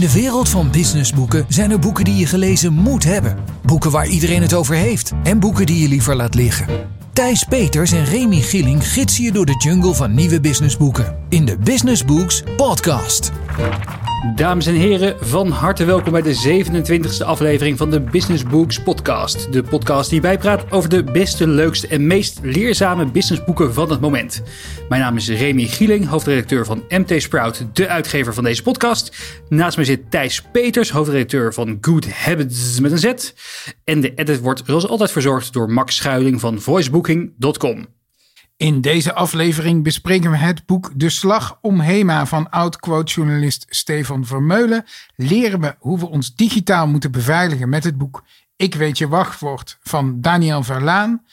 In de wereld van businessboeken zijn er boeken die je gelezen moet hebben. Boeken waar iedereen het over heeft. En boeken die je liever laat liggen. Thijs Peters en Remy Gilling gidsen je door de jungle van nieuwe businessboeken. In de Business Books podcast. Dames en heren, van harte welkom bij de 27e aflevering van de Business Books podcast. De podcast die bijpraat over de beste, leukste en meest leerzame businessboeken van het moment. Mijn naam is Remy Gieling, hoofdredacteur van MT Sprout, de uitgever van deze podcast. Naast mij zit Thijs Peters, hoofdredacteur van Good Habits met een Z. En de edit wordt zoals altijd verzorgd door Max Schuiling van voicebooking.com. In deze aflevering bespreken we het boek De Slag om Hema van oud-quote-journalist Stefan Vermeulen. Leren we hoe we ons digitaal moeten beveiligen met het boek Ik weet je wachtwoord van Daniel Verlaan.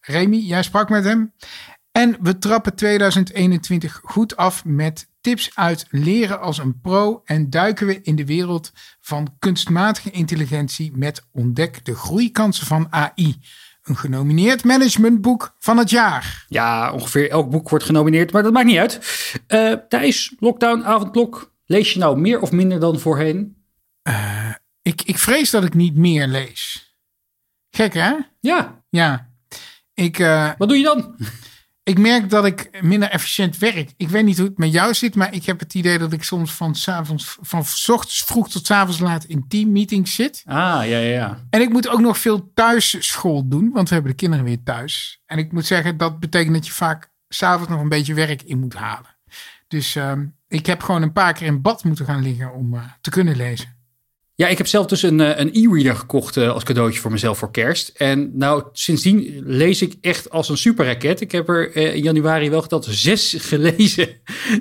Remy, jij sprak met hem. En we trappen 2021 goed af met tips uit leren als een pro en duiken we in de wereld van kunstmatige intelligentie met Ontdek de groeikansen van AI. Een genomineerd managementboek van het jaar. Ja, ongeveer elk boek wordt genomineerd, maar dat maakt niet uit. Uh, Thijs, lockdown, avondklok. Lees je nou meer of minder dan voorheen? Uh, ik, ik vrees dat ik niet meer lees. Gek hè? Ja. Ja. Ik, uh, Wat doe je dan? Ik merk dat ik minder efficiënt werk. Ik weet niet hoe het met jou zit, maar ik heb het idee dat ik soms van, s avonds, van s ochtends vroeg tot s avonds laat in teammeetings zit. Ah, ja, ja, ja. En ik moet ook nog veel thuisschool doen, want we hebben de kinderen weer thuis. En ik moet zeggen, dat betekent dat je vaak s'avonds nog een beetje werk in moet halen. Dus uh, ik heb gewoon een paar keer in bad moeten gaan liggen om uh, te kunnen lezen. Ja, ik heb zelf dus een, een e-reader gekocht uh, als cadeautje voor mezelf voor kerst. En nou, sindsdien lees ik echt als een superraket. Ik heb er uh, in januari wel geteld zes gelezen.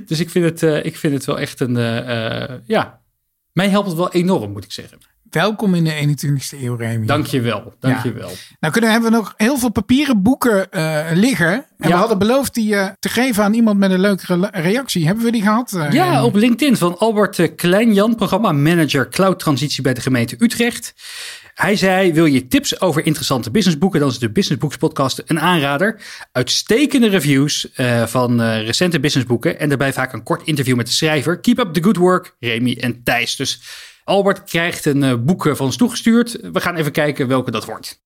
Dus ik vind het, ik vind het wel echt een, ja, mij helpt het wel enorm, moet ik zeggen. Welkom in de 21ste eeuw, Remy. Dankjewel, dankjewel. Ja. Nou kunnen, hebben we nog heel veel papieren boeken uh, liggen. En ja. we hadden beloofd die uh, te geven aan iemand met een leuke reactie. Hebben we die gehad? Uh, ja, Remy? op LinkedIn van Albert Kleinjan, programma manager cloud transitie bij de gemeente Utrecht. Hij zei, wil je tips over interessante businessboeken, dan is de Business Books podcast een aanrader. Uitstekende reviews uh, van uh, recente businessboeken en daarbij vaak een kort interview met de schrijver. Keep up the good work, Remy en Thijs. Dus Albert krijgt een uh, boek van ons toegestuurd. We gaan even kijken welke dat wordt.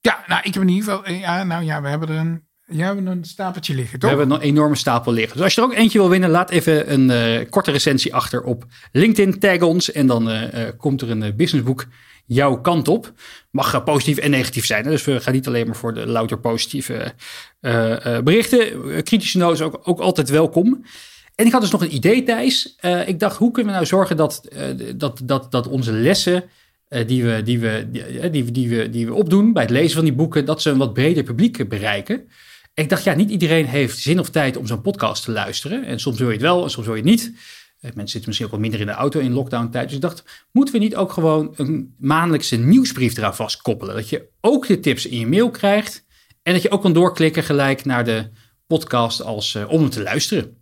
Ja, nou, ik heb in ieder geval. Ja, nou ja, we hebben er een. Ja, we hebben een stapeltje liggen, toch? We hebben een enorme stapel liggen. Dus als je er ook eentje wil winnen, laat even een uh, korte recensie achter op LinkedIn. Tag ons en dan uh, komt er een businessboek jouw kant op. Mag positief en negatief zijn. Dus we gaan niet alleen maar voor de louter positieve berichten. Kritische noten ook, ook altijd welkom. En ik had dus nog een idee, Thijs. Uh, ik dacht, hoe kunnen we nou zorgen dat, uh, dat, dat, dat onze lessen uh, die, we, die, we, die, die, die, we, die we opdoen bij het lezen van die boeken, dat ze een wat breder publiek bereiken. En ik dacht, ja, niet iedereen heeft zin of tijd om zo'n podcast te luisteren. En soms wil je het wel en soms wil je het niet. Mensen zitten misschien ook wat minder in de auto in lockdown tijd. Dus ik dacht, moeten we niet ook gewoon een maandelijkse nieuwsbrief eraan vastkoppelen? Dat je ook de tips in je mail krijgt. En dat je ook kan doorklikken gelijk naar de podcast als, om hem te luisteren.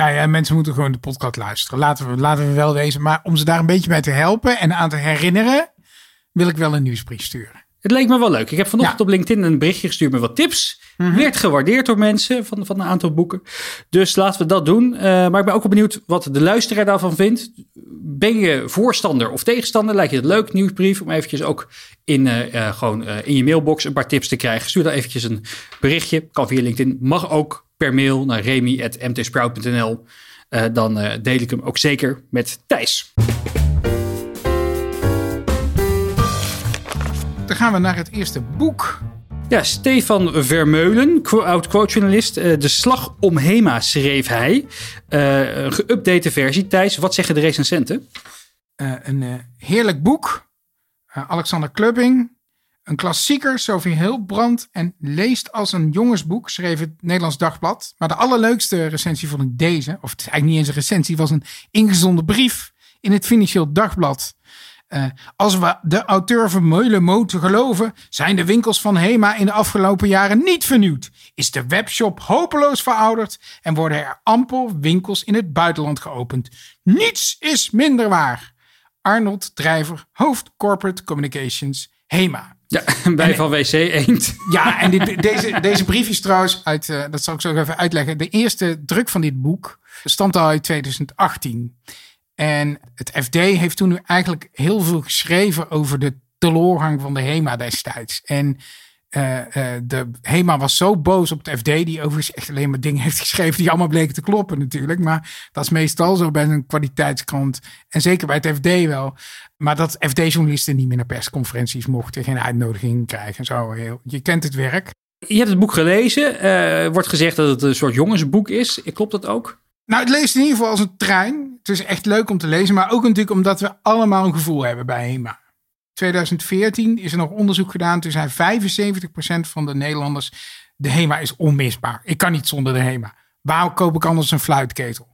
Nou ja, mensen moeten gewoon de podcast luisteren. Laten we, laten we wel wezen. Maar om ze daar een beetje bij te helpen en aan te herinneren, wil ik wel een nieuwsbrief sturen. Het leek me wel leuk. Ik heb vanochtend ja. op LinkedIn een berichtje gestuurd met wat tips. Mm -hmm. Werd gewaardeerd door mensen van, van een aantal boeken. Dus laten we dat doen. Uh, maar ik ben ook wel benieuwd wat de luisteraar daarvan vindt. Ben je voorstander of tegenstander? Lijkt je het leuk, nieuwsbrief? Om eventjes ook in, uh, uh, gewoon, in je mailbox een paar tips te krijgen. Stuur dan eventjes een berichtje. Kan via LinkedIn. Mag ook per mail naar remy.mtsprout.nl. Uh, dan uh, deel ik hem ook zeker met Thijs. Dan gaan we naar het eerste boek. Ja, Stefan Vermeulen, oud-quote-journalist. Uh, de Slag om Hema schreef hij. een geüpdate versie. Thijs, wat zeggen de recensenten? een heerlijk boek. Alexander Klubbing, een klassieker, Sophie Hilbrand. En leest als een jongensboek, schreef het Nederlands Dagblad. Maar de allerleukste recensie vond ik deze. Of het eigenlijk niet eens een recensie, was een ingezonden brief in het Financieel Dagblad. Uh, als we de auteur Vermeulen moeten geloven, zijn de winkels van Hema in de afgelopen jaren niet vernieuwd. Is de webshop hopeloos verouderd en worden er amper winkels in het buitenland geopend. Niets is minder waar. Arnold Drijver, hoofd Corporate Communications, Hema. Ja, bij en, van WC Eend. Ja, en deze, deze brief is trouwens uit, uh, dat zal ik zo even uitleggen. De eerste druk van dit boek stamt al uit 2018. En het FD heeft toen eigenlijk heel veel geschreven over de teleurgang van de HEMA destijds. En uh, uh, de HEMA was zo boos op het FD, die overigens echt alleen maar dingen heeft geschreven die allemaal bleken te kloppen natuurlijk. Maar dat is meestal zo bij een kwaliteitskrant. En zeker bij het FD wel. Maar dat FD-journalisten niet meer naar persconferenties mochten, geen uitnodiging krijgen en zo. Je kent het werk. Je hebt het boek gelezen. Uh, wordt gezegd dat het een soort jongensboek is. Klopt dat ook? Nou, het leest in ieder geval als een trein. Het is echt leuk om te lezen, maar ook natuurlijk omdat we allemaal een gevoel hebben bij HEMA. 2014 is er nog onderzoek gedaan. Toen zei 75% van de Nederlanders: de HEMA is onmisbaar. Ik kan niet zonder de HEMA. Waarom koop ik anders een fluitketel?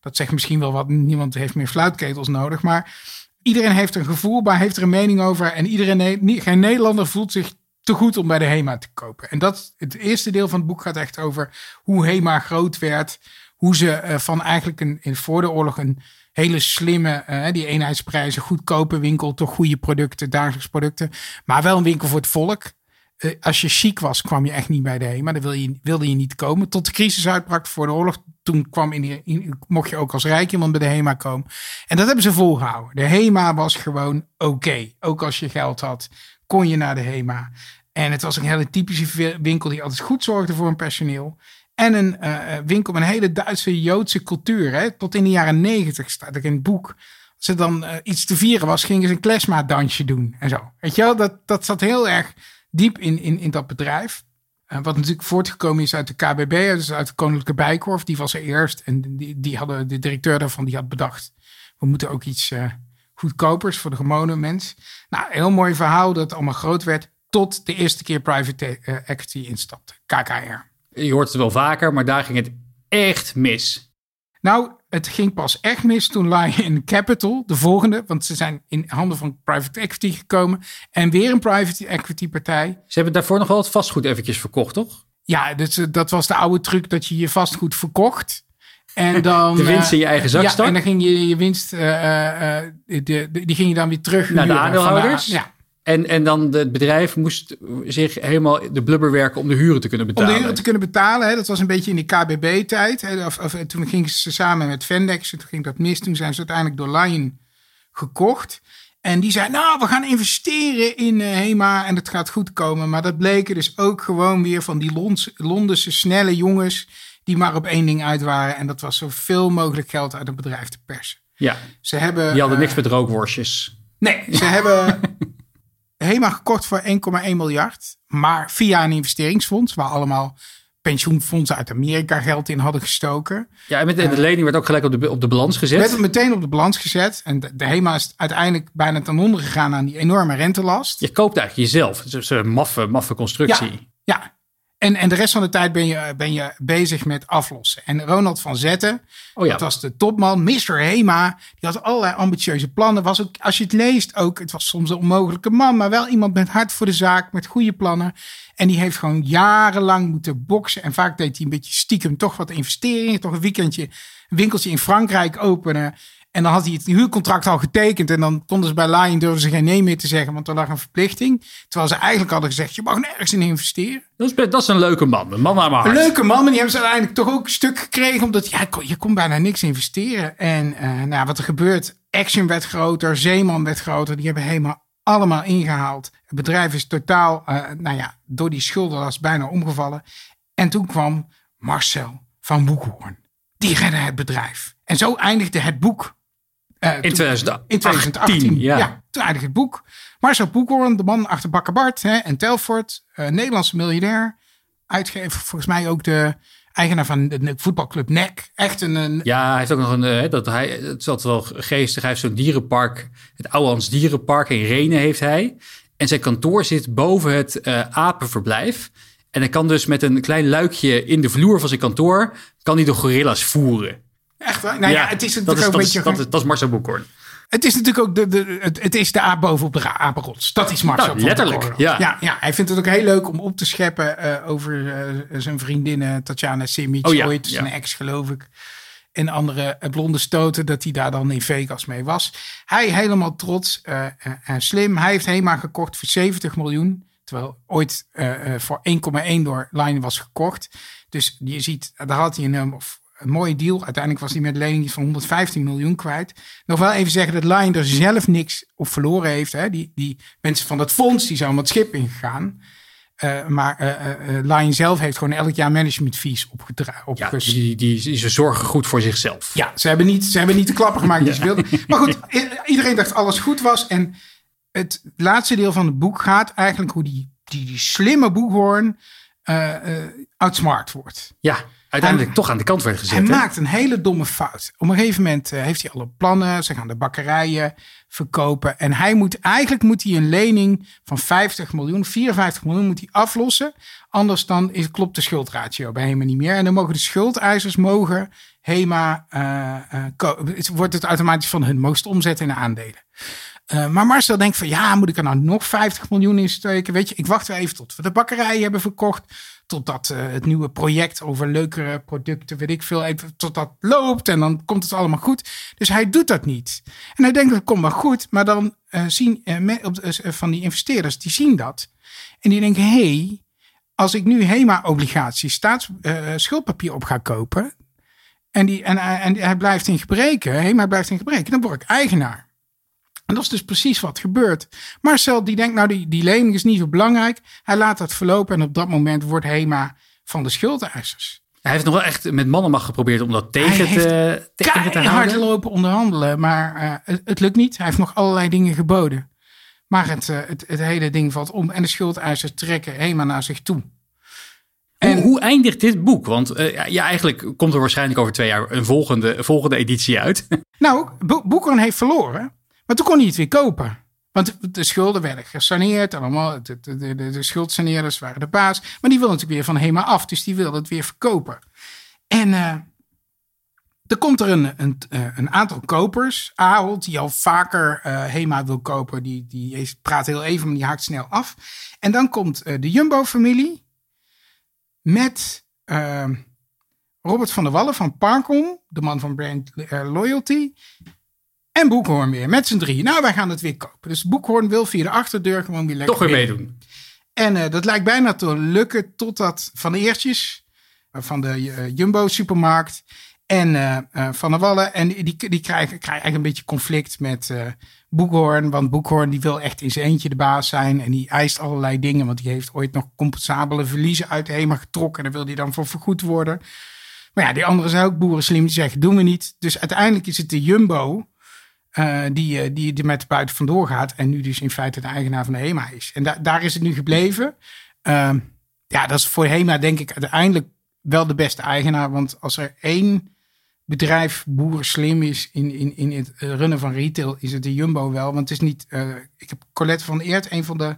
Dat zegt misschien wel wat. Niemand heeft meer fluitketels nodig. Maar iedereen heeft een gevoel bij, heeft er een mening over. En iedereen, geen Nederlander voelt zich te goed om bij de HEMA te kopen. En dat, het eerste deel van het boek gaat echt over hoe HEMA groot werd. Hoe ze uh, van eigenlijk een, in voor de oorlog een hele slimme, uh, die eenheidsprijzen, goedkope winkel, toch goede producten, dagelijks producten. Maar wel een winkel voor het volk. Uh, als je chic was, kwam je echt niet bij de HEMA. Daar wilde je, wilde je niet komen. Tot de crisis uitbrak voor de oorlog. Toen kwam in in, mocht je ook als rijk iemand bij de HEMA komen. En dat hebben ze volgehouden. De HEMA was gewoon oké. Ook als je geld had, kon je naar de HEMA. En het was een hele typische winkel die altijd goed zorgde voor een personeel. En een uh, winkel met een hele Duitse Joodse cultuur. Hè? Tot in de jaren negentig staat er in het boek. Als er dan uh, iets te vieren was, gingen ze een klesma-dansje doen en zo. Weet je wel, dat, dat zat heel erg diep in, in, in dat bedrijf. Wat natuurlijk voortgekomen is uit de KBB, dus uit de Koninklijke Bijkorf. Die was er eerst. En die, die hadden, de directeur daarvan die had bedacht... we moeten ook iets goedkopers voor de gewone mens. Nou, heel mooi verhaal dat het allemaal groot werd... tot de eerste keer private equity instapte, KKR. Je hoort het wel vaker, maar daar ging het echt mis. Nou, het ging pas echt mis toen Lion Capital, de volgende, want ze zijn in handen van private equity gekomen. En weer een private equity partij. Ze hebben daarvoor nog wel het vastgoed eventjes verkocht, toch? Ja, dus, dat was de oude truc dat je je vastgoed verkocht. En dan, de winst in je eigen zak ja, en dan ging je je winst, uh, uh, de, de, die ging je dan weer terug naar de aandeelhouders. De, ja. En, en dan het bedrijf moest zich helemaal de blubber werken om de huren te kunnen betalen. Om de huren te kunnen betalen. Hè. Dat was een beetje in de KBB-tijd. Of, of, toen gingen ze samen met Vendex. Toen ging dat mis. Toen zijn ze uiteindelijk door Lion gekocht. En die zei, nou, we gaan investeren in uh, HEMA en het gaat goed komen. Maar dat bleken dus ook gewoon weer van die Lons, Londense snelle jongens... die maar op één ding uit waren. En dat was zoveel mogelijk geld uit het bedrijf te persen. Ja, ze hebben, die hadden uh, niks met rookworstjes. Nee, ze hebben... HEMA gekocht voor 1,1 miljard. Maar via een investeringsfonds, waar allemaal pensioenfondsen uit Amerika geld in hadden gestoken. Ja, en met de, de lening werd ook gelijk op de, op de balans gezet. Werd meteen op de balans gezet. En de, de HEMA is uiteindelijk bijna ten onder gegaan aan die enorme rentelast. Je koopt eigenlijk jezelf. Het is een maffe, maffe constructie. Ja, ja. En, en de rest van de tijd ben je, ben je bezig met aflossen. En Ronald van Zetten, oh ja. dat was de topman, Mr. Hema, die had allerlei ambitieuze plannen. Was ook, als je het leest ook, het was soms een onmogelijke man, maar wel iemand met hart voor de zaak, met goede plannen. En die heeft gewoon jarenlang moeten boksen. En vaak deed hij een beetje stiekem toch wat investeringen, toch een weekendje, een winkeltje in Frankrijk openen. En dan had hij het huurcontract al getekend. En dan konden ze bij Lion durven ze geen nee meer te zeggen. Want er lag een verplichting. Terwijl ze eigenlijk hadden gezegd, je mag nergens in investeren. Dat is, dat is een leuke man. Een man naar mijn hart. Een leuke man. Maar die hebben ze uiteindelijk toch ook een stuk gekregen. Omdat ja, je kon bijna niks investeren. En uh, nou, wat er gebeurt. Action werd groter. Zeeman werd groter. Die hebben helemaal allemaal ingehaald. Het bedrijf is totaal, uh, nou ja, door die schuldenlast bijna omgevallen. En toen kwam Marcel van Boekhoorn. Die redde het bedrijf. En zo eindigde het boek uh, in, 2018, in 2018. ja. ja. Toen eindigde het boek. Marcel Boekhoorn, de man achter Bakkerbart hè, en Telfort, uh, Nederlandse miljardair. Uitgever, volgens mij ook de eigenaar van de voetbalclub NEC. Echt een, een... Ja, hij heeft ook nog een. Uh, dat hij, het zat wel geestig. Hij heeft zo'n dierenpark. Het Ouwans Dierenpark in Renen heeft hij. En zijn kantoor zit boven het apenverblijf. En hij kan dus met een klein luikje in de vloer van zijn kantoor. kan hij de gorilla's voeren. Echt waar? Nou ja, ja het is natuurlijk ook een beetje... Dat, is, dat is Marcel Boekhoorn. Het is natuurlijk ook de, de, het, het is de aap boven op de apenrots. Dat is Marcel. Nou, letterlijk, ja. ja. Ja, Hij vindt het ook heel leuk om op te scheppen uh, over uh, zijn vriendin Tatjana Simic. Oh, ja, ooit, zijn ex geloof ik. En andere blonde stoten, dat hij daar dan in Vegas mee was. Hij helemaal trots uh, en slim. Hij heeft HEMA gekocht voor 70 miljoen. Terwijl ooit voor 1,1 door Line was gekocht. Dus je ziet, daar had hij een, of een mooie deal. Uiteindelijk was hij met lening van 115 miljoen kwijt. Nog wel even zeggen dat Lion er zelf niks op verloren heeft. Hè. Die, die mensen van dat fonds die zijn om het schip ingegaan. Uh, maar uh, uh, Lion zelf heeft gewoon elk jaar managementfees opgedragen. Ja, die, die, die, ze zorgen goed voor zichzelf. Ja, ze hebben niet, ze hebben niet de klappen gemaakt die ze wilden. Maar goed, iedereen dacht alles goed was. En het laatste deel van het boek gaat eigenlijk hoe die, die, die slimme boekhoorn outsmart wordt. Ja, uiteindelijk toch aan de kant werd gezet. Hij maakt een hele domme fout. Op een gegeven moment heeft hij alle plannen. Ze gaan de bakkerijen verkopen. En hij moet, eigenlijk moet hij een lening van 50 miljoen, 54 miljoen moet hij aflossen. Anders dan is, klopt de schuldratio bij HEMA niet meer. En dan mogen de schuldeisers mogen HEMA, uh, wordt het automatisch van hun, mogen omzetten in aandelen. Uh, maar Marcel denkt van ja, moet ik er nou nog 50 miljoen in steken? Weet je, ik wacht wel even tot we de bakkerij hebben verkocht. Totdat uh, het nieuwe project over leukere producten, weet ik veel, even tot dat loopt. En dan komt het allemaal goed. Dus hij doet dat niet. En hij denkt dat komt wel goed. Maar dan uh, zien van die investeerders, die zien dat. En die denken, hé, hey, als ik nu HEMA-obligaties, staatsschuldpapier op ga kopen. En, die, en, en hij blijft in gebreken, HEMA blijft in gebreken, dan word ik eigenaar. En dat is dus precies wat gebeurt. Marcel die denkt, nou die, die lening is niet zo belangrijk. Hij laat dat verlopen en op dat moment wordt HEMA van de schuldeisers. Hij heeft nog wel echt met mannenmacht geprobeerd om dat tegen, te, tegen te houden. hard lopen onderhandelen, maar uh, het, het, lukt niet. Hij heeft nog allerlei dingen geboden. Maar het, uh, het, het, hele ding valt om en de schuldeisers trekken HEMA naar zich toe. En hoe, hoe eindigt dit boek? Want uh, ja, eigenlijk komt er waarschijnlijk over twee jaar een volgende, volgende editie uit. Nou, Boekeren heeft verloren. Maar toen kon hij het weer kopen. Want de schulden werden gesaneerd. Allemaal, de, de, de, de schuldsaneerders waren de baas. Maar die wilde natuurlijk weer van HEMA af. Dus die wilde het weer verkopen. En uh, er komt er een, een, eh, een aantal kopers. Ahold, die al vaker uh, HEMA wil kopen. Die, die praat heel even, maar die haakt snel af. En dan komt de Jumbo-familie. Met Robert van der Wallen van Parkom. De man van Brand Loyalty. En Boekhoorn weer, met z'n drie. Nou, wij gaan het weer kopen. Dus Boekhoorn wil via de achterdeur gewoon weer lekker Toch weer meedoen. En uh, dat lijkt bijna te lukken totdat Van Eertjes, uh, van de uh, Jumbo-supermarkt, en Van der Wallen, en die, die, die krijgen, krijgen eigenlijk een beetje conflict met Boekhoorn. Want Boekhoorn die wil echt in zijn eentje de baas zijn. En die eist allerlei dingen, want die heeft ooit nog compensabele verliezen uit de HEMA getrokken. En daar wil hij dan voor vergoed worden. Maar ja, die anderen zijn ook boeren slim, die zeggen, doen we niet. Dus uiteindelijk is het de Jumbo uh, die, uh, die er met buiten vandoor gaat. En nu dus in feite de eigenaar van de HEMA is. En da daar is het nu gebleven. Uh, ja, dat is voor HEMA denk ik uiteindelijk wel de beste eigenaar. Want als er één bedrijf boer slim is in, in, in het runnen van retail, is het de Jumbo wel. Want het is niet. Uh, ik heb Colette van Eert, een van de,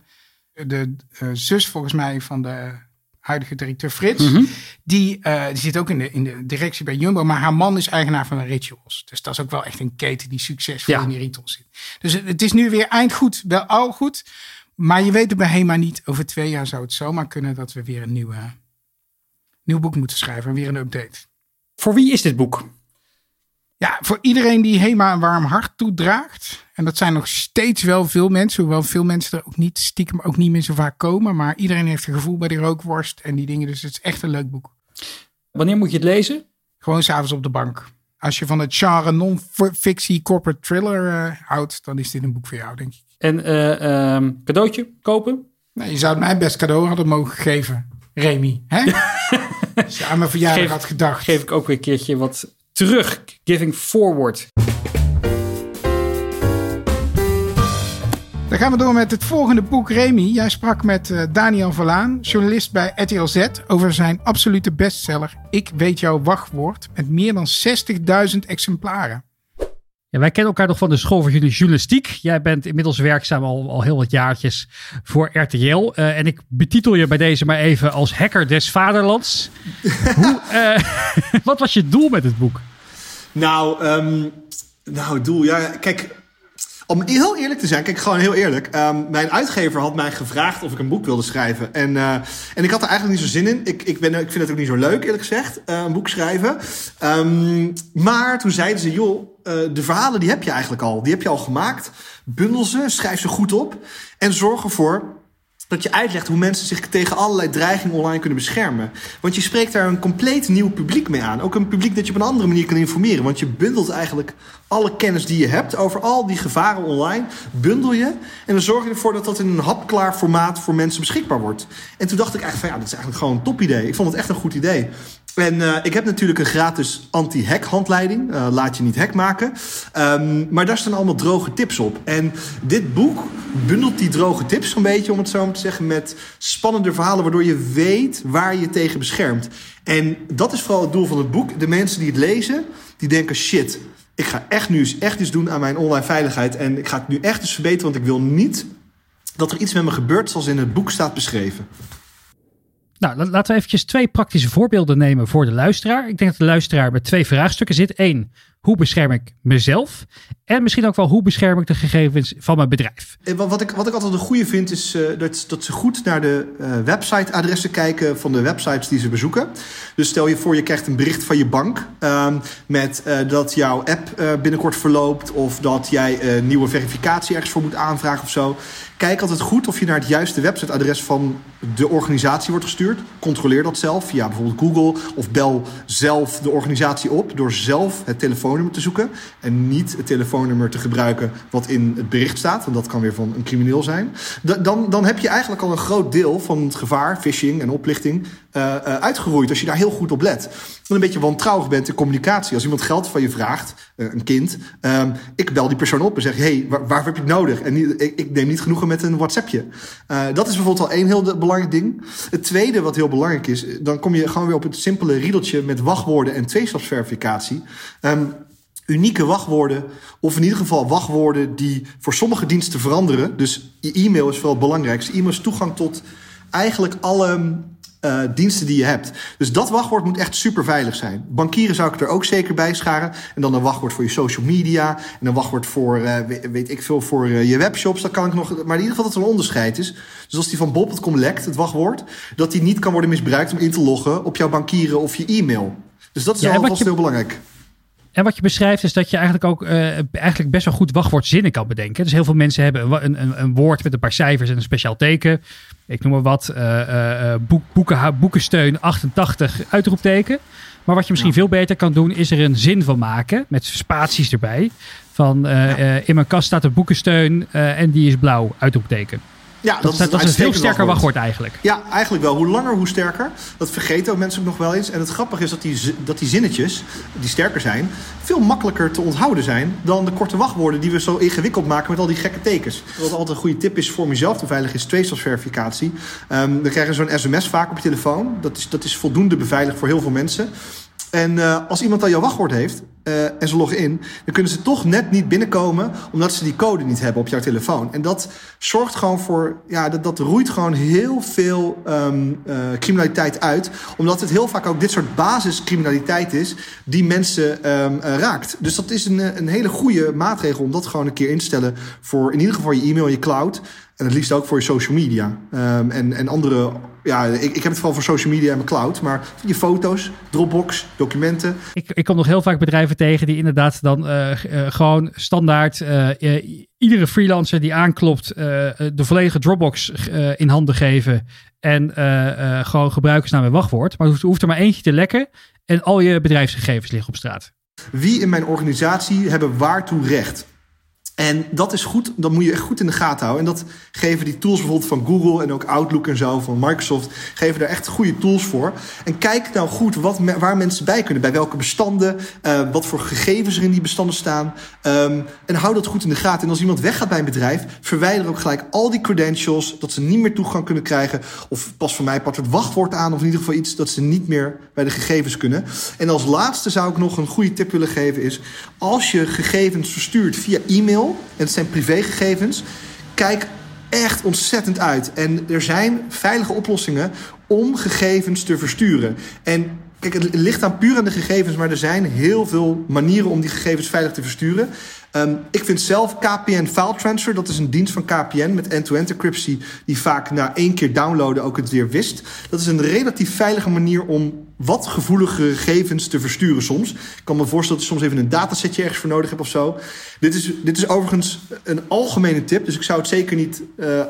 de zus volgens mij van de huidige directeur Frits. Mm -hmm. die, uh, die zit ook in de, in de directie bij Jumbo. Maar haar man is eigenaar van Rituals. Dus dat is ook wel echt een keten die succesvol ja. in die rituals zit. Dus het, het, is nu weer eindgoed, wel al goed. Maar je weet het bij HEMA niet. Over twee jaar zou het zomaar kunnen dat we weer een nieuwe, nieuw boek moeten schrijven. Weer een update. Voor wie is dit boek? Ja, voor iedereen die HEMA een warm hart toedraagt. En dat zijn nog steeds wel veel mensen. Hoewel veel mensen er ook niet stiekem ook niet meer zo vaak komen. Maar iedereen heeft een gevoel bij die rookworst en die dingen. Dus het is echt een leuk boek. Wanneer moet je het lezen? Gewoon s'avonds op de bank. Als je van het genre non-fictie corporate thriller uh, houdt, dan is dit een boek voor jou, denk ik. En uh, um, cadeautje kopen? Nou, je zou het mijn best cadeau hadden mogen geven, Remy. Hè? Als je aan mijn verjaardag geef, had gedacht. Geef ik ook weer een keertje wat terug. Giving forward. Dan gaan we door met het volgende boek. Remy, jij sprak met uh, Daniel Verlaan, journalist bij RTL Z, over zijn absolute bestseller Ik weet jouw wachtwoord, met meer dan 60.000 exemplaren. Ja, wij kennen elkaar nog van de school voor journalistiek. Jij bent inmiddels werkzaam al, al heel wat jaartjes voor RTL. Uh, en ik betitel je bij deze maar even als hacker des vaderlands. Hoe, uh, wat was je doel met het boek? Nou, um, nou, het doel, ja, kijk, om heel eerlijk te zijn, kijk, gewoon heel eerlijk. Um, mijn uitgever had mij gevraagd of ik een boek wilde schrijven. En, uh, en ik had er eigenlijk niet zo zin in. Ik, ik, ben, ik vind het ook niet zo leuk, eerlijk gezegd, uh, een boek schrijven. Um, maar toen zeiden ze, joh, uh, de verhalen die heb je eigenlijk al. Die heb je al gemaakt. Bundel ze, schrijf ze goed op. En zorg ervoor dat je uitlegt hoe mensen zich tegen allerlei dreigingen online kunnen beschermen. Want je spreekt daar een compleet nieuw publiek mee aan. Ook een publiek dat je op een andere manier kan informeren. Want je bundelt eigenlijk alle kennis die je hebt over al die gevaren online, bundel je. En dan zorg je ervoor dat dat in een hapklaar formaat voor mensen beschikbaar wordt. En toen dacht ik eigenlijk van ja, dat is eigenlijk gewoon een top idee. Ik vond het echt een goed idee. En uh, ik heb natuurlijk een gratis anti-hack handleiding. Uh, laat je niet hack maken. Um, maar daar staan allemaal droge tips op. En dit boek bundelt die droge tips een beetje, om het zo maar te zeggen, met spannende verhalen, waardoor je weet waar je tegen beschermt. En dat is vooral het doel van het boek. De mensen die het lezen, die denken: shit, ik ga echt nu eens echt iets doen aan mijn online veiligheid. En ik ga het nu echt eens verbeteren, want ik wil niet dat er iets met me gebeurt zoals in het boek staat beschreven. Nou, laten we eventjes twee praktische voorbeelden nemen voor de luisteraar. Ik denk dat de luisteraar met twee vraagstukken zit. Eén, hoe bescherm ik mezelf? En misschien ook wel hoe bescherm ik de gegevens van mijn bedrijf? Wat ik, wat ik altijd een goede vind is uh, dat, ze goed naar de uh, websiteadressen kijken van de websites die ze bezoeken. Dus stel je voor je krijgt een bericht van je bank uh, met uh, dat jouw app binnenkort verloopt of dat jij nieuwe verificatie ergens voor moet aanvragen of zo. Kijk altijd goed of je naar het juiste websiteadres van de organisatie wordt gestuurd. Controleer dat zelf via bijvoorbeeld Google of bel zelf de organisatie op door zelf het telefoonnummer te zoeken en niet het telefoonnummer te gebruiken wat in het bericht staat, want dat kan weer van een crimineel zijn. Dan, dan heb je eigenlijk al een groot deel van het gevaar, phishing en oplichting, uh, uitgeroeid als je daar heel goed op let. En een beetje wantrouwig bent in communicatie. Als iemand geld van je vraagt, uh, een kind, um, ik bel die persoon op en zeg: hey, waar, heb je het nodig? En ik, neem niet genoegen met een WhatsAppje. dat is bijvoorbeeld al één heel belangrijk ding. Het tweede wat heel belangrijk is, dan kom je gewoon weer op het simpele riedeltje met wachtwoorden en tweestapsverificatie. Um, unieke wachtwoorden, of in ieder geval wachtwoorden die voor sommige diensten veranderen. Dus je e-mail is vooral het belangrijkste. E-mail is toegang tot eigenlijk alle uh, diensten die je hebt. Dus dat wachtwoord moet echt super veilig zijn. Bankieren zou ik er ook zeker bij scharen. En dan een wachtwoord voor je social media. En een wachtwoord voor, uh, weet ik veel, voor uh, je webshops. Dat kan ik nog. Maar in ieder geval dat er een onderscheid is. Dus als die van Bob.com lekt, het wachtwoord, dat die niet kan worden misbruikt om in te loggen op jouw bankieren of je e-mail. Dus dat is ja, alvast je... heel belangrijk. En wat je beschrijft is dat je eigenlijk ook uh, eigenlijk best wel goed wachtwoordzinnen kan bedenken. Dus heel veel mensen hebben een, een, een, woord met een paar cijfers en een speciaal teken. Ik noem maar wat, uh, boek, boeken, boekensteun 88 uitroepteken. Maar wat je misschien ja. veel beter kan doen, is er een zin van maken met spaties erbij. Van ja. in mijn kast staat een boekensteun en die is blauw, uitroepteken. Ja, dat, dat, is, dat is een veel sterker wachtwoord. eigenlijk. Ja, eigenlijk wel. Hoe langer, hoe sterker. Dat vergeten ook mensen ook nog wel eens. En het grappige is dat die, dat die zinnetjes, die sterker zijn, veel makkelijker te onthouden zijn dan de korte wachtwoorden die we zo ingewikkeld maken met al die gekke tekens. Wat altijd een goede tip is voor om jezelf te veiligen, is tweestapsverificatie. Um, dan krijg je zo'n sms vaak op je telefoon. Dat is, dat is voldoende beveiligd voor heel veel mensen. En uh, als iemand al jouw wachtwoord heeft uh, en ze loggen in, dan kunnen ze toch net niet binnenkomen omdat ze die code niet hebben op jouw telefoon. En dat zorgt gewoon voor, ja, dat, dat roeit gewoon heel veel um, uh, criminaliteit uit. Omdat het heel vaak ook dit soort basiscriminaliteit is die mensen um, raakt. Dus dat is een, een hele goede maatregel om dat gewoon een keer in te stellen voor in ieder geval je e-mail, je cloud. En het liefst ook voor je social media. Um, en, en andere. Ja, ik, ik heb het vooral voor social media en mijn cloud. Maar je foto's, Dropbox, documenten. Ik, ik kom nog heel vaak bedrijven tegen die inderdaad dan uh, uh, gewoon standaard. Uh, iedere freelancer die aanklopt, de volledige Dropbox in handen geven. En gewoon gebruikersnaam en wachtwoord. Maar er hoeft, hoeft er maar eentje te lekken. En al je bedrijfsgegevens liggen op straat. Wie in mijn organisatie hebben waartoe recht? En dat is goed, dat moet je echt goed in de gaten houden. En dat geven die tools bijvoorbeeld van Google en ook Outlook en zo van Microsoft, geven daar echt goede tools voor. En kijk nou goed wat, waar mensen bij kunnen. Bij welke bestanden, uh, wat voor gegevens er in die bestanden staan. Um, en hou dat goed in de gaten. En als iemand weggaat bij een bedrijf, verwijder ook gelijk al die credentials, dat ze niet meer toegang kunnen krijgen. Of pas voor mij part het wachtwoord aan, of in ieder geval iets dat ze niet meer bij de gegevens kunnen. En als laatste zou ik nog een goede tip willen geven is, als je gegevens verstuurt via e-mail, en het zijn privégegevens. Kijk echt ontzettend uit. En er zijn veilige oplossingen om gegevens te versturen. En kijk, het ligt aan puur aan de gegevens, maar er zijn heel veel manieren om die gegevens veilig te versturen. Um, ik vind zelf KPN File Transfer, dat is een dienst van KPN met end-to-end encryptie, die vaak na één keer downloaden ook het weer wist. Dat is een relatief veilige manier om wat gevoelige gegevens te versturen soms. Ik kan me voorstellen dat je soms even een datasetje ergens voor nodig hebt of zo. Dit is, dit is overigens een algemene tip, dus ik zou het zeker niet uh, uh,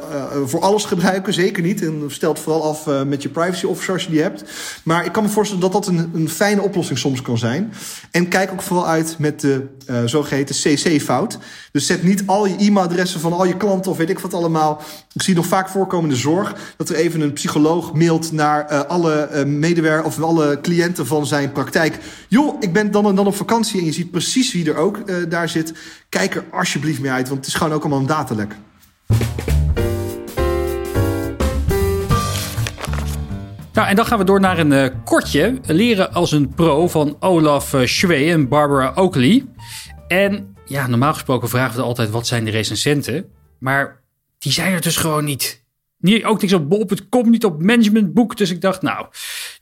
voor alles gebruiken. Zeker niet. En stel het vooral af uh, met je privacy officer als je die hebt. Maar ik kan me voorstellen dat dat een, een fijne oplossing soms kan zijn. En kijk ook vooral uit met de zogeheten CC-fout. Dus zet niet al je e-mailadressen van al je klanten of weet ik wat allemaal. Ik zie nog vaak voorkomende zorg dat er even een psycholoog mailt naar alle medewerkers of alle cliënten van zijn praktijk. Joh, ik ben dan en dan op vakantie en je ziet precies wie er ook daar zit. Kijk er alsjeblieft mee uit, want het is gewoon ook allemaal een datalek. Nou, en dan gaan we door naar een uh, kortje. Leren als een pro van Olaf uh, Schwee en Barbara Oakley. En ja, normaal gesproken vragen we altijd wat zijn de recensenten. Maar die zijn er dus gewoon niet. niet ook niks op bol.com, niet op managementboek. Dus ik dacht, nou,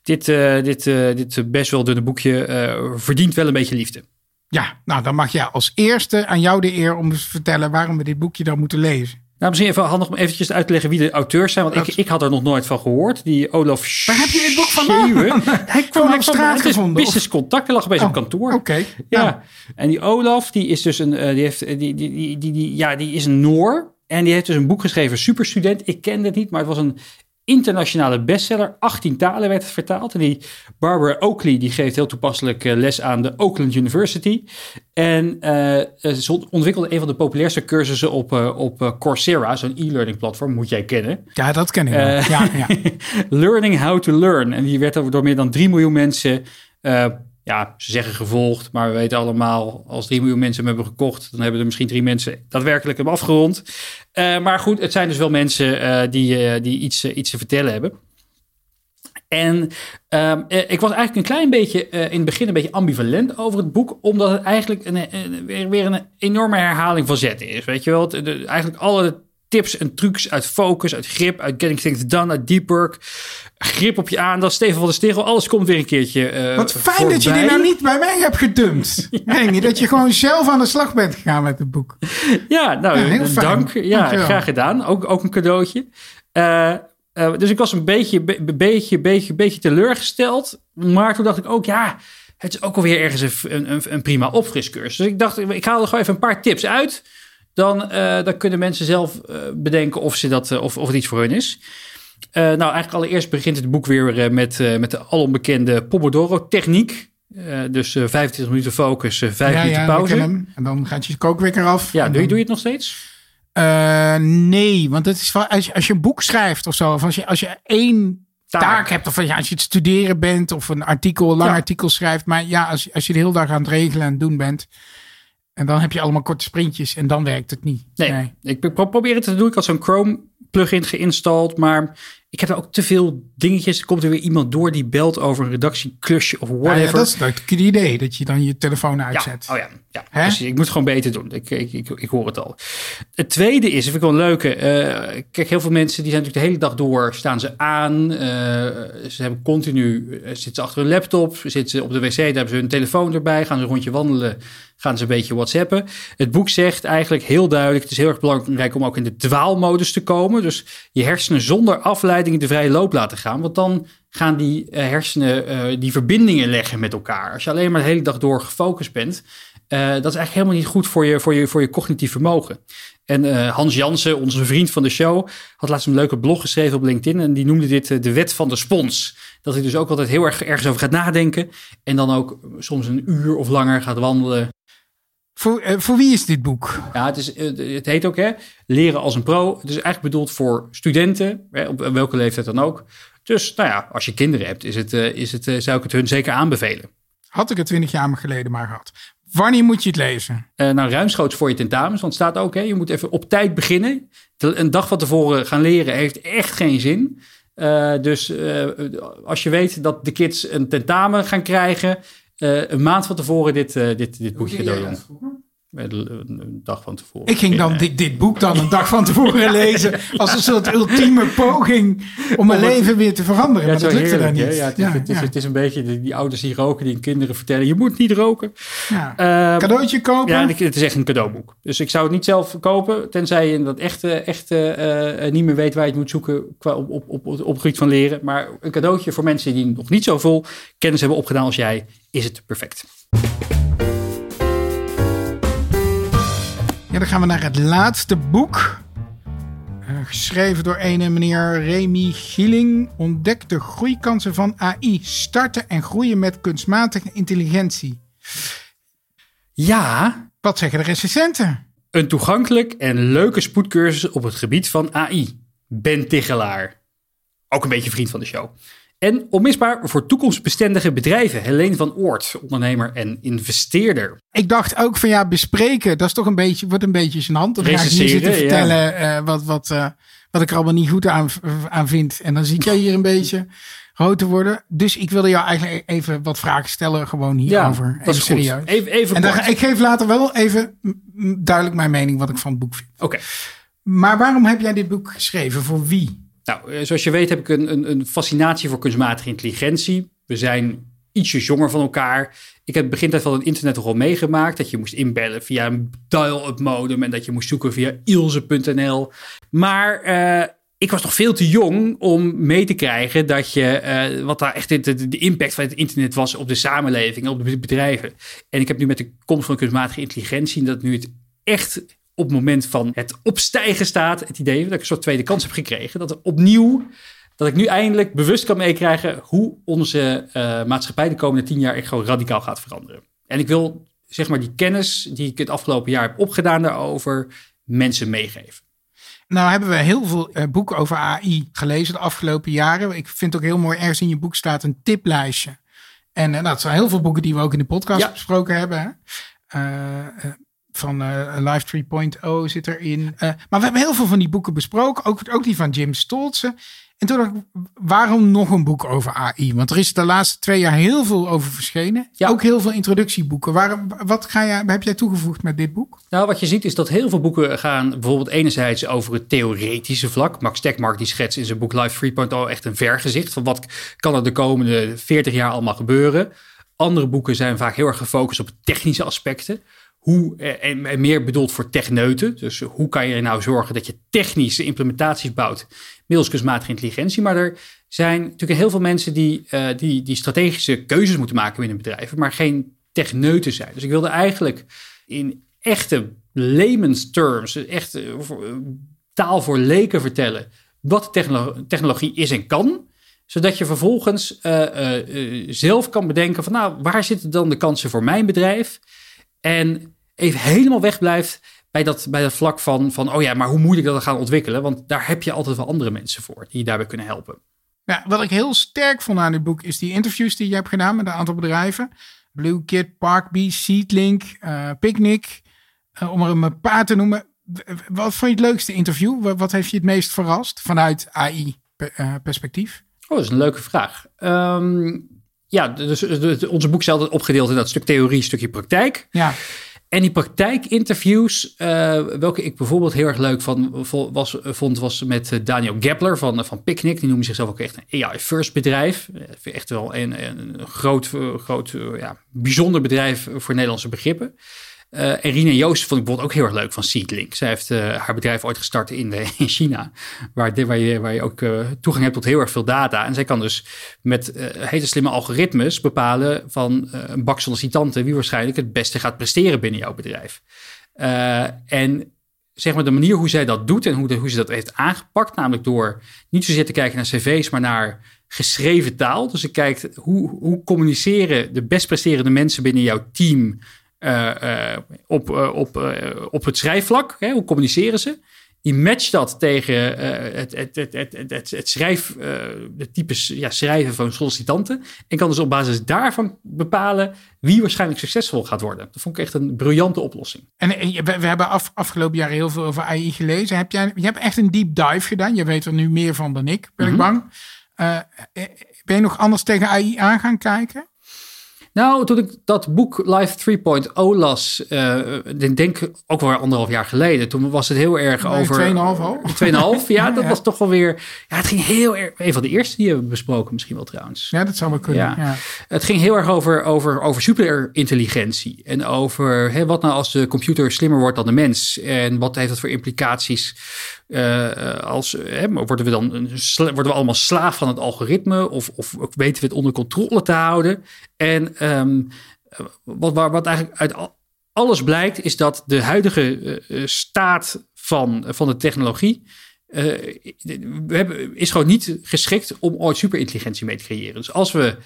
dit, uh, dit, dit best wel dunne boekje verdient wel een beetje liefde. Ja, nou dan mag jij als eerste aan jou de eer om te vertellen waarom we dit boekje dan moeten lezen. Nou, misschien even handig om eventjes uit te leggen wie de auteurs zijn. Want ik, ik had er nog nooit van gehoord. Die Olaf Waar heb je dit boek vandaan? Hij kwam op straat gevonden. Business Contact, lag opeens oh, op kantoor. Oké. ja. En die Olaf, die is dus een, die heeft, die, die, die, die, die, ja, die is een Noor. En die heeft dus een boek geschreven, Superstudent. Ik kende het niet, maar het was een internationale bestseller. 18 talen werd het vertaald. En die Barbara Oakley die geeft heel toepasselijk eh, les aan de Oakland University. En uh, ze ontwikkelde een van de populairste cursussen op, uh, op Coursera, zo'n e-learning platform, moet jij kennen. Ja, dat ken ik wel. ja, ja. Learning How to Learn. En die werd door meer dan 3 miljoen mensen ja, ze zeggen gevolgd, maar we weten allemaal, als 3 miljoen mensen hem hebben gekocht, dan hebben er misschien drie mensen daadwerkelijk hem afgerond. Uh, maar goed, het zijn dus wel mensen uh, die, uh, die iets, iets te vertellen hebben. En ehm, ik was eigenlijk een klein beetje in het begin een beetje ambivalent over het boek, omdat het eigenlijk een, weer, weer een enorme herhaling van zetten is. Weet je wel, eigenlijk alle tips en trucs uit focus, uit grip, uit getting things done, uit deep work. Grip op je aandacht, Steven van de Stegel, alles komt weer een keertje uh, Wat fijn dat je die nou niet bij mij hebt gedumpt. ja. dat je gewoon zelf aan de slag bent gegaan met het boek. Ja, nou, ja, dank. Ja, graag gedaan. Ook, ook een cadeautje. Uh, uh, dus ik was een beetje, be, beetje, beetje, beetje teleurgesteld. Maar toen dacht ik ook, ja, het is ook alweer ergens een, een, een prima opfriscursus. Dus ik dacht, ik haal er gewoon even een paar tips uit dan, uh, dan kunnen mensen zelf uh, bedenken of, ze dat, uh, of, of het iets voor hun is. nou, eigenlijk allereerst begint het boek weer met, met de alombekende Pomodoro-techniek. dus 25 minuten focus, 5 ja, minuten ja, pauze. Hem. En dan gaat je kookwekker af. Ja, doe, dan... je, doe je het nog steeds? nee, want het is van, als, je, als je een boek schrijft of zo, of als je, als je één taak, taak hebt, of ja, als je het studeren bent of een artikel, een lang ja. artikel schrijft. Maar ja, als, als je de hele dag aan het regelen en doen bent, en dan heb je allemaal korte sprintjes en dan werkt het niet. Nee, nee. ik probeer het te doen. Ik had zo'n Chrome plugin geïnstalleerd, maar ik heb er ook te veel dingetjes. Er komt er weer iemand door die belt over een redactieklusje of whatever. Ja, ja, dat is het idee, dat je dan je telefoon uitzet. Ja, oh ja, ja precies. Ik moet het gewoon beter doen. Ik, ik, ik, ik, hoor het al. Het tweede is, vind ik wel een leuke. Uh, kijk, heel veel mensen die zijn natuurlijk de hele dag door, staan ze aan. Uh, ze hebben continu, uh, zitten ze achter hun laptop, zitten ze op de wc, daar hebben ze hun telefoon erbij, gaan ze een rondje wandelen, gaan ze een beetje whatsappen. Het boek zegt eigenlijk heel duidelijk, het is heel erg belangrijk om ook in de dwaalmodus te komen. Dus je hersenen zonder afleiding in de vrije loop laten gaan. Want dan gaan die uh, hersenen uh, die verbindingen leggen met elkaar. Als je alleen maar de hele dag door gefocust bent, uh, dat is eigenlijk helemaal niet goed voor je, voor je, voor je cognitief vermogen. En Hans Jansen, onze vriend van de show, had laatst een leuke blog geschreven op LinkedIn. En die noemde dit de wet van de spons. Dat hij dus ook altijd heel erg ergens over gaat nadenken. En dan ook soms een uur of langer gaat wandelen. Voor, uh, voor wie is dit boek? Ja, het, is, het heet ook hè, Leren als een pro. Het is eigenlijk bedoeld voor studenten, hè, op welke leeftijd dan ook. Dus nou ja, als je kinderen hebt, is het, uh, is het, uh, zou ik het hun zeker aanbevelen. Had ik het twintig jaar geleden maar gehad. Wanneer moet je het lezen? nou, ruimschoots voor je tentamens. Want het staat ook, hè, je moet even op tijd beginnen. Een dag van tevoren gaan leren heeft echt geen zin. dus als je weet dat de kids een tentamen gaan krijgen, een maand van tevoren dit, uh, dit, dit boekje cadeau doen. Een dag van tevoren. Ik ging dan dit, dit boek dan een dag van tevoren lezen. Als een soort ultieme poging om mijn leven weer te veranderen. Ja, maar dat lukte dan niet. Ja, het, is, het, is, het is een beetje die, die ouders die roken, die hun kinderen vertellen: je moet niet roken. Ja. Eh, Cadeautje kopen. Ja, het is echt een cadeauboek. Dus ik zou het niet zelf kopen, tenzij je dat echt, eh, echt eh, niet meer weet waar je het moet zoeken qua op, op, op, op het gebied van leren. Maar een cadeautje voor mensen die nog niet zo vol kennis hebben opgedaan als jij, is het perfect. Ja, dan gaan we naar het laatste boek. Eh, geschreven door een meneer Remy Gieling. Ontdek de groeikansen van AI. Starten en groeien met kunstmatige intelligentie. Ja, Wat zeggen de recensenten? een toegankelijk en leuke spoedcursus op het gebied van AI. Ben Tichelaar. Ook een beetje vriend van de show. En onmisbaar voor toekomstbestendige bedrijven. Helene van Oort, ondernemer en investeerder. Ik dacht ook van ja, bespreken. Dat is toch een beetje, wordt een beetje gênant. Dan ga ik hier zitten ja. vertellen eh, wat, wat, eh, wat ik er allemaal niet goed aan, aan vind. En dan zie jij hier een beetje rood te worden. Dus ik wilde jou eigenlijk even wat vragen stellen. Gewoon hierover. dat is even serieus. Even, even En dan, ik geef later wel even duidelijk mijn mening wat ik van het boek vind. Oké. Maar waarom heb jij dit boek geschreven? Voor wie? Nou, eh, zoals je weet heb ik een, een, een fascinatie voor kunstmatige intelligentie. We zijn ietsjes jonger van elkaar. Ik heb begintijd van het internet toch al meegemaakt dat je moest inbellen via een dial-up modem en dat je moest zoeken via ilse.nl. Maar eh, ik was nog veel te jong om mee te krijgen dat je eh, wat daar echt de, de, de impact van het internet was op de samenleving, op de bedrijven. En ik heb nu met de komst van kunstmatige intelligentie dat nu het echt op het moment van het opstijgen staat, het idee dat ik een soort tweede kans heb gekregen, dat er opnieuw dat ik nu eindelijk bewust kan meekrijgen hoe onze eh, maatschappij de komende tien jaar echt gewoon radicaal gaat veranderen. En ik wil zeg maar die kennis die ik het afgelopen jaar heb opgedaan daarover mensen meegeven. Nou hebben we heel veel eh, boeken over AI gelezen de afgelopen jaren. Ik vind het ook heel mooi, ergens in je boek staat een tiplijstje. En eh, nou, zijn heel veel boeken die we ook in de podcast Ja. besproken hebben. Hè? Van eh Live 3.0 zit erin. Eh, maar we hebben heel veel van die boeken besproken. Ook, ook die van Jim Stolze. En toen dacht ik, waarom nog een boek over AI? Want er is de laatste twee jaar heel veel over verschenen. Ja. Ook heel veel introductieboeken. Waarom, wat ga jij, heb jij toegevoegd met dit boek? Nou, wat je ziet is dat heel veel boeken gaan bijvoorbeeld enerzijds over het theoretische vlak. Max Tegmark die schetst in zijn boek Life 3.0 echt een vergezicht van wat kan er de komende 40 jaar allemaal gebeuren. Andere boeken zijn vaak heel erg gefocust op technische aspecten. Hoe, eh, en meer bedoeld voor techneuten. Dus hoe kan je nou zorgen dat je technische implementaties bouwt middels kunstmatige intelligentie. Maar er zijn natuurlijk heel veel mensen die, eh, die, die strategische keuzes moeten maken binnen bedrijven, maar geen techneuten zijn. Dus ik wilde eigenlijk in echte layman's terms, echt eh, taal voor leken vertellen, wat technologie is en kan zodat je vervolgens zelf kan bedenken van nou, waar zitten dan de kansen voor mijn bedrijf? En even helemaal wegblijft bij dat, bij dat vlak van, van, oh ja, maar hoe moet ik dat gaan ontwikkelen? Want daar heb je altijd wel andere mensen voor die je daarbij kunnen helpen. Ja, wat ik heel sterk vond aan dit boek is die interviews die je hebt gedaan met een aantal bedrijven. Blue Kid, Parkbee, Seedlink, eh, Picnic, eh, om er een paar te noemen. Wat vond je het leukste interview? Wat, wat heeft je het meest verrast vanuit AI-perspectief? Oh, dat is een leuke vraag. Ehm, ja, dus, dus onze boek is altijd opgedeeld in dat stuk theorie, stukje praktijk. Ja, En die praktijkinterviews, eh, welke ik bijvoorbeeld heel erg leuk van, was, vond, was met eh, Daniel Gepler van, van Picnic. Die noemt zichzelf ook echt een AI-first bedrijf. Eh, Echt wel een, een groot, eh, groot eh, ja, bijzonder bedrijf voor Nederlandse begrippen. Eh, en Rina Joost vond ik bijvoorbeeld ook heel erg leuk van Seedlink. Zij heeft eh, haar bedrijf ooit gestart in, de, in China, waar, waar, je, ook eh, toegang hebt tot heel erg veel data. En zij kan dus met hele slimme algoritmes bepalen van een bak sollicitanten wie waarschijnlijk het beste gaat presteren binnen jouw bedrijf. En zeg maar de manier hoe zij dat doet en hoe, hoe ze dat heeft aangepakt, namelijk door niet zozeer te kijken naar cv's, maar naar geschreven taal. Dus ze kijkt hoe, hoe communiceren de best presterende mensen binnen jouw team op, eh, op, eh, op het schrijfvlak. Hè? Hoe communiceren ze? Die matcht dat tegen eh, het, het, het, het, het, schrijf, eh, de types ja, schrijven van sollicitanten. En kan dus op basis daarvan bepalen wie waarschijnlijk succesvol gaat worden. Dat vond ik echt een briljante oplossing. en eh, we, we hebben af, afgelopen jaar heel veel over AI gelezen. Heb jij, je hebt echt een deep dive gedaan. Je weet er nu meer van dan ik, ben ik bang. Eh, eh, ben je nog anders tegen AI aan gaan kijken? Nou, toen ik dat boek Life 3.0 las, uh, ik denk ook wel anderhalf jaar geleden, toen was het heel erg Nee, over. 2,5 al. 2,5, ja, dat Ja. was toch wel weer. Ja, het ging heel erg. Een van de eerste die we besproken, misschien wel trouwens. Ja, dat zou wel kunnen. Ja. Ja. Het ging heel erg over, over, over superintelligentie. En over hè, wat nou als de computer slimmer wordt dan de mens. En wat heeft dat voor implicaties? eh, als, hè, worden, we dan worden we allemaal slaaf van het algoritme? Of, of weten we het onder controle te houden? En ehm, wat, wat eigenlijk uit al- alles blijkt, is dat de huidige eh, eh, staat van, van de technologie. eh, we hebben, is gewoon niet geschikt om ooit superintelligentie mee te creëren. Dus als we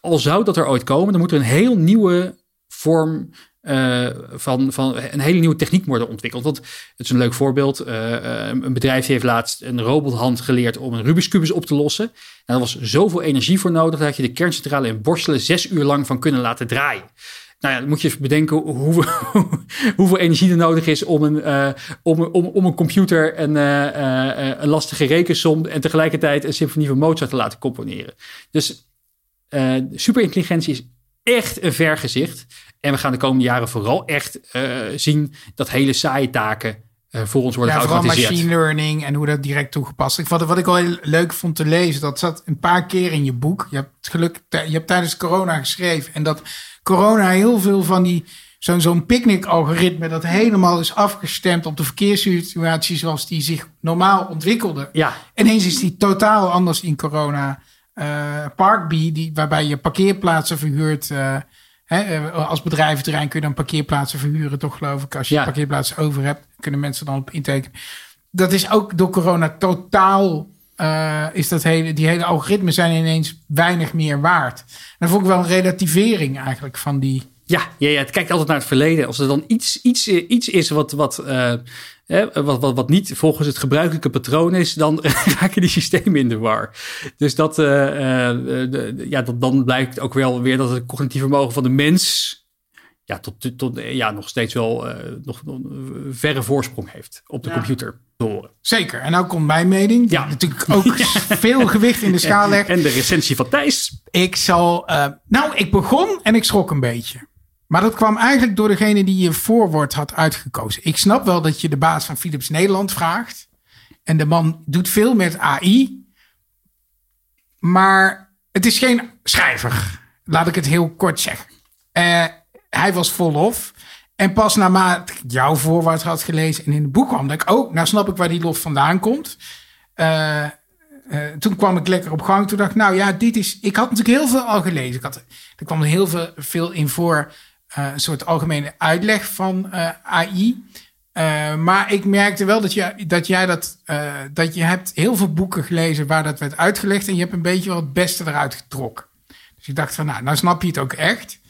al zou dat er ooit komen, dan moet er een heel nieuwe vorm eh, van, van een hele nieuwe techniek worden ontwikkeld. Want het is een leuk voorbeeld. Eh, eh, een bedrijf heeft laatst een robothand geleerd om een Rubik's Cubus op te lossen. En daar was zoveel energie voor nodig dat je de kerncentrale in Borselen zes uur lang van kunnen laten draaien. Nou ja, dan moet je bedenken hoe, hoeveel energie er nodig is om een, om, om, om een computer een, een lastige rekensom en tegelijkertijd een symfonie van Mozart te laten componeren. Dus superintelligentie is echt een vergezicht. En we gaan de komende jaren vooral echt eh, zien dat hele saaie taken eh, voor ons worden Ja, vooral geautomatiseerd. machine learning en hoe dat direct toegepast is. Wat, wat ik wel heel leuk vond te lezen, dat zat een paar keer in je boek. Je hebt geluk, je hebt tijdens corona geschreven. En dat corona heel veel van die, zo'n zo'n picknick-algoritme, dat helemaal is afgestemd op de verkeerssituatie zoals die zich normaal ontwikkelde. Ja, Ineens is die totaal anders in corona. Eh Parkbee, die, waarbij je parkeerplaatsen verhuurt. eh, hè, eh, als bedrijventerrein kun je dan parkeerplaatsen verhuren, toch geloof ik. Als je Ja. parkeerplaatsen over hebt, kunnen mensen dan op intekenen. Dat is ook door corona totaal. is dat hele, die hele algoritmes zijn ineens weinig meer waard. En dat vond ik wel een relativering eigenlijk van die. Ja, ja, ja, het kijkt altijd naar het verleden. Als er dan iets, iets, iets is wat, wat, hè, wat, wat, wat niet volgens het gebruikelijke patroon is, dan raken die systemen in de war. Dus dat, eh, eh, de- ja, dat, dan blijkt ook wel weer dat het cognitief vermogen van de mens ja, tot, tot, ja, nog steeds wel eh, nog, een verre voorsprong heeft op de Ja. computer horen. Zeker. En nou komt mijn mening. Die Ja. natuurlijk ook veel gewicht in de schaal legt. En de recensie van Thijs. Ik zal. eh, nou, ik begon en ik schrok een beetje. Maar dat kwam eigenlijk door degene die je voorwoord had uitgekozen. Ik snap wel dat je de baas van Philips Nederland vraagt. En de man doet veel met AI. Maar het is geen schrijver. Laat ik het heel kort zeggen. Eh, hij was vol lof. En pas naarmate ik jouw voorwoord had gelezen en in het boek kwam, dat ik ook, nou snap ik waar die lof vandaan komt. Eh, eh, toen kwam ik lekker op gang. Toen dacht ik, nou ja, dit is. Ik had natuurlijk heel veel al gelezen. Ik had, er kwam heel veel, veel in voor. Eh, een soort algemene uitleg van eh, AI. Eh, maar ik merkte wel dat, je, dat jij dat. dat je hebt heel veel boeken gelezen waar dat werd uitgelegd. En je hebt een beetje wel het beste eruit getrokken. Dus ik dacht van, nou, nou snap je het ook echt.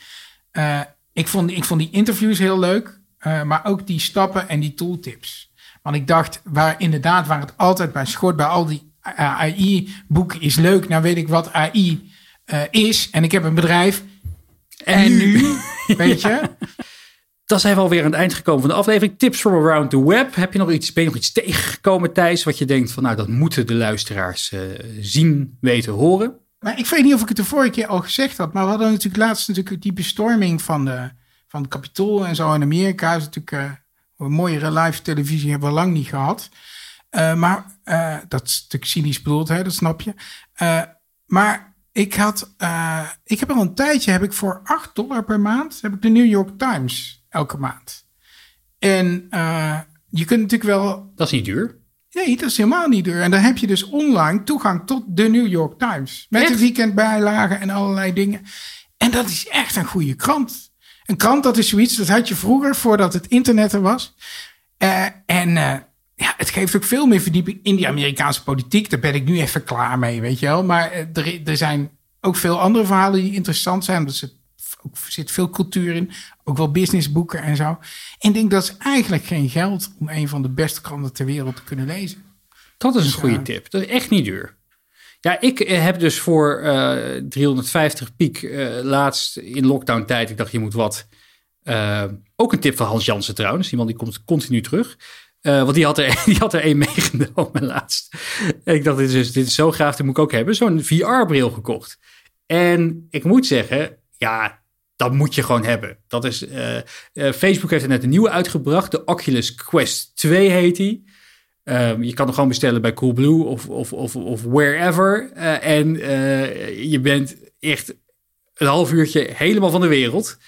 Ik, vond, ik vond die interviews heel leuk. maar ook die stappen en die tooltips. Want ik dacht, waar inderdaad, waar het altijd bij schort, bij al die AI-boeken is leuk. Nou weet ik wat AI is. En ik heb een bedrijf. En, nu, weet je. Dan zijn we alweer aan het eind gekomen van de aflevering. Tips from around the web. Heb je nog iets, ben je nog iets tegengekomen, Thijs? Wat je denkt van, nou, dat moeten de luisteraars eh, zien, weten, horen. Maar ik weet niet of ik het de vorige keer al gezegd had. Maar we hadden natuurlijk laatst natuurlijk die bestorming van, de, van het Capitool en zo in Amerika. is natuurlijk eh, een mooiere live televisie hebben we lang niet gehad. Eh, maar dat is natuurlijk cynisch bedoeld, hè, dat snap je. Maar ik had, eh, ik heb al een tijdje, heb ik voor 8 dollar per maand, heb ik de New York Times elke maand. En eh, je kunt natuurlijk wel Dat is niet duur. Nee, dat is helemaal niet duur. En dan heb je dus online toegang tot de New York Times. Met Echt? de weekendbijlagen en allerlei dingen. En dat is echt een goede krant. Een krant, dat is zoiets, dat had je vroeger, voordat het internet er was. Eh, en eh, ja, het geeft ook veel meer verdieping in die Amerikaanse politiek. Daar ben ik nu even klaar mee, weet je wel. Maar eh, er, er zijn ook veel andere verhalen die interessant zijn. Er zit, veel cultuur in. Ook wel businessboeken en zo. En ik denk dat is eigenlijk geen geld om een van de beste kranten ter wereld te kunnen lezen. Dat is een Dus, goede eh, tip. Dat is echt niet duur. Ja, ik eh, heb dus voor eh 350 piek laatst in lockdown tijd. Ik dacht, je moet wat. ook een tip van Hans Jansen trouwens. Die man die komt continu terug. Eh, want die had, er, die had er één meegenomen laatst. En ik dacht, dit is, dit is zo gaaf, dit moet ik ook hebben. Zo'n VR-bril gekocht. En ik moet zeggen, ja, dat moet je gewoon hebben. Dat is, eh, eh, Facebook heeft er net een nieuwe uitgebracht. De Oculus Quest 2 heet die. Ehm, je kan hem gewoon bestellen bij Coolblue of, of, of, of wherever. En je bent echt een half uurtje helemaal van de wereld.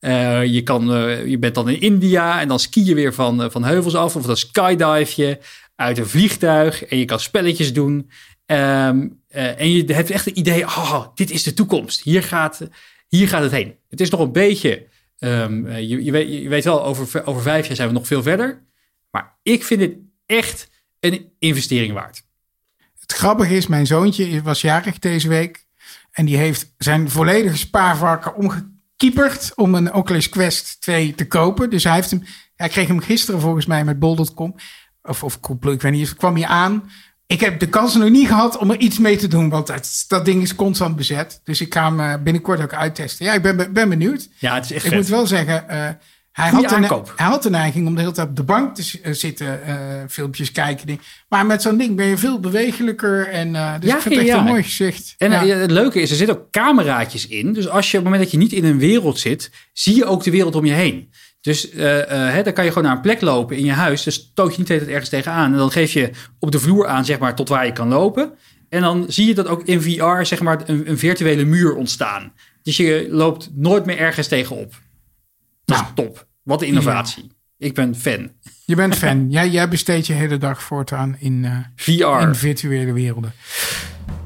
Je, kan, je bent dan in India en dan ski je weer van, van heuvels af. Of dan skydive je uit een vliegtuig. En je kan spelletjes doen. Ehm, en je hebt echt het idee, oh, dit is de toekomst. Hier gaat, hier gaat het heen. Het is nog een beetje. Um, je, je, weet, je, weet, wel, over, over vijf jaar zijn we nog veel verder. Maar ik vind het echt een investering waard. Het grappige is, mijn zoontje was jarig deze week. En die heeft zijn volledige spaarvarken omgekieperd om een Oculus Quest 2 te kopen. Dus hij, heeft hem, hij kreeg hem gisteren volgens mij met bol.com. Of, of ik weet niet, kwam hij aan ik heb de kans nog niet gehad om er iets mee te doen, want dat, dat ding is constant bezet. Dus ik ga hem eh, binnenkort ook uittesten. Ja, ik ben, ben benieuwd. Ja, het is echt Ik moet wel zeggen, uh, hij, had de, hij had de neiging om de hele tijd op de bank te uh, zitten, filmpjes kijken. Maar met zo'n ding ben je veel bewegelijker. En, dus ja, ik vind het echt een mooi gezicht. En het leuke is, er zitten ook cameraatjes in. Dus als je op het moment dat je niet in een wereld zit, zie je ook de wereld om je heen. Dus uh, uh, hè, dan kan je gewoon naar een plek lopen in je huis. Dus stoot je niet het ergens tegenaan. En dan geef je op de vloer aan, zeg maar, tot waar je kan lopen. En dan zie je dat ook in VR, zeg maar, een, een virtuele muur ontstaan. Dus je loopt nooit meer ergens tegenop. Dat is nou. top. Wat een innovatie. Ik ben fan. Je bent fan. jij, jij besteedt je hele dag voortaan in, uh, VR. in virtuele werelden.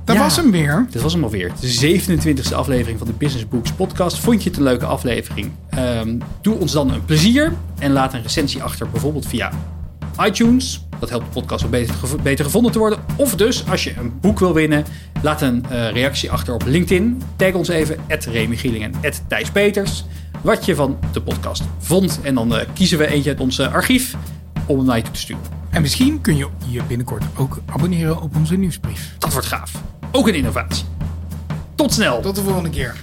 Dat was hem weer. Dat was hem alweer. De 27e aflevering van de Business Books podcast. Vond je het een leuke aflevering? Um, doe ons dan een plezier en laat een recensie achter, bijvoorbeeld via iTunes. Dat helpt de podcast wat beter, beter gevonden te worden. Of dus, als je een boek wil winnen, laat een uh, reactie achter op LinkedIn. Tag ons even, Remy Gieling en Thijs Peters. Wat je van de podcast vond. En dan uh, kiezen we eentje uit ons archief om hem naar je toe te sturen. En misschien kun je je binnenkort ook abonneren op onze nieuwsbrief. Dat wordt gaaf. Ook een innovatie. Tot snel. Tot de volgende keer.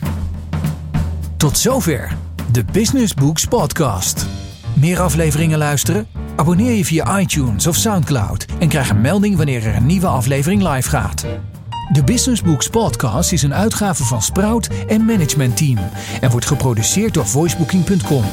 Tot zover de Business Books Podcast. Meer afleveringen luisteren? Abonneer je via iTunes of Soundcloud en krijg een melding wanneer er een nieuwe aflevering live gaat. De Business Books Podcast is een uitgave van Sprout en Management Team en wordt geproduceerd door voicebooking.com.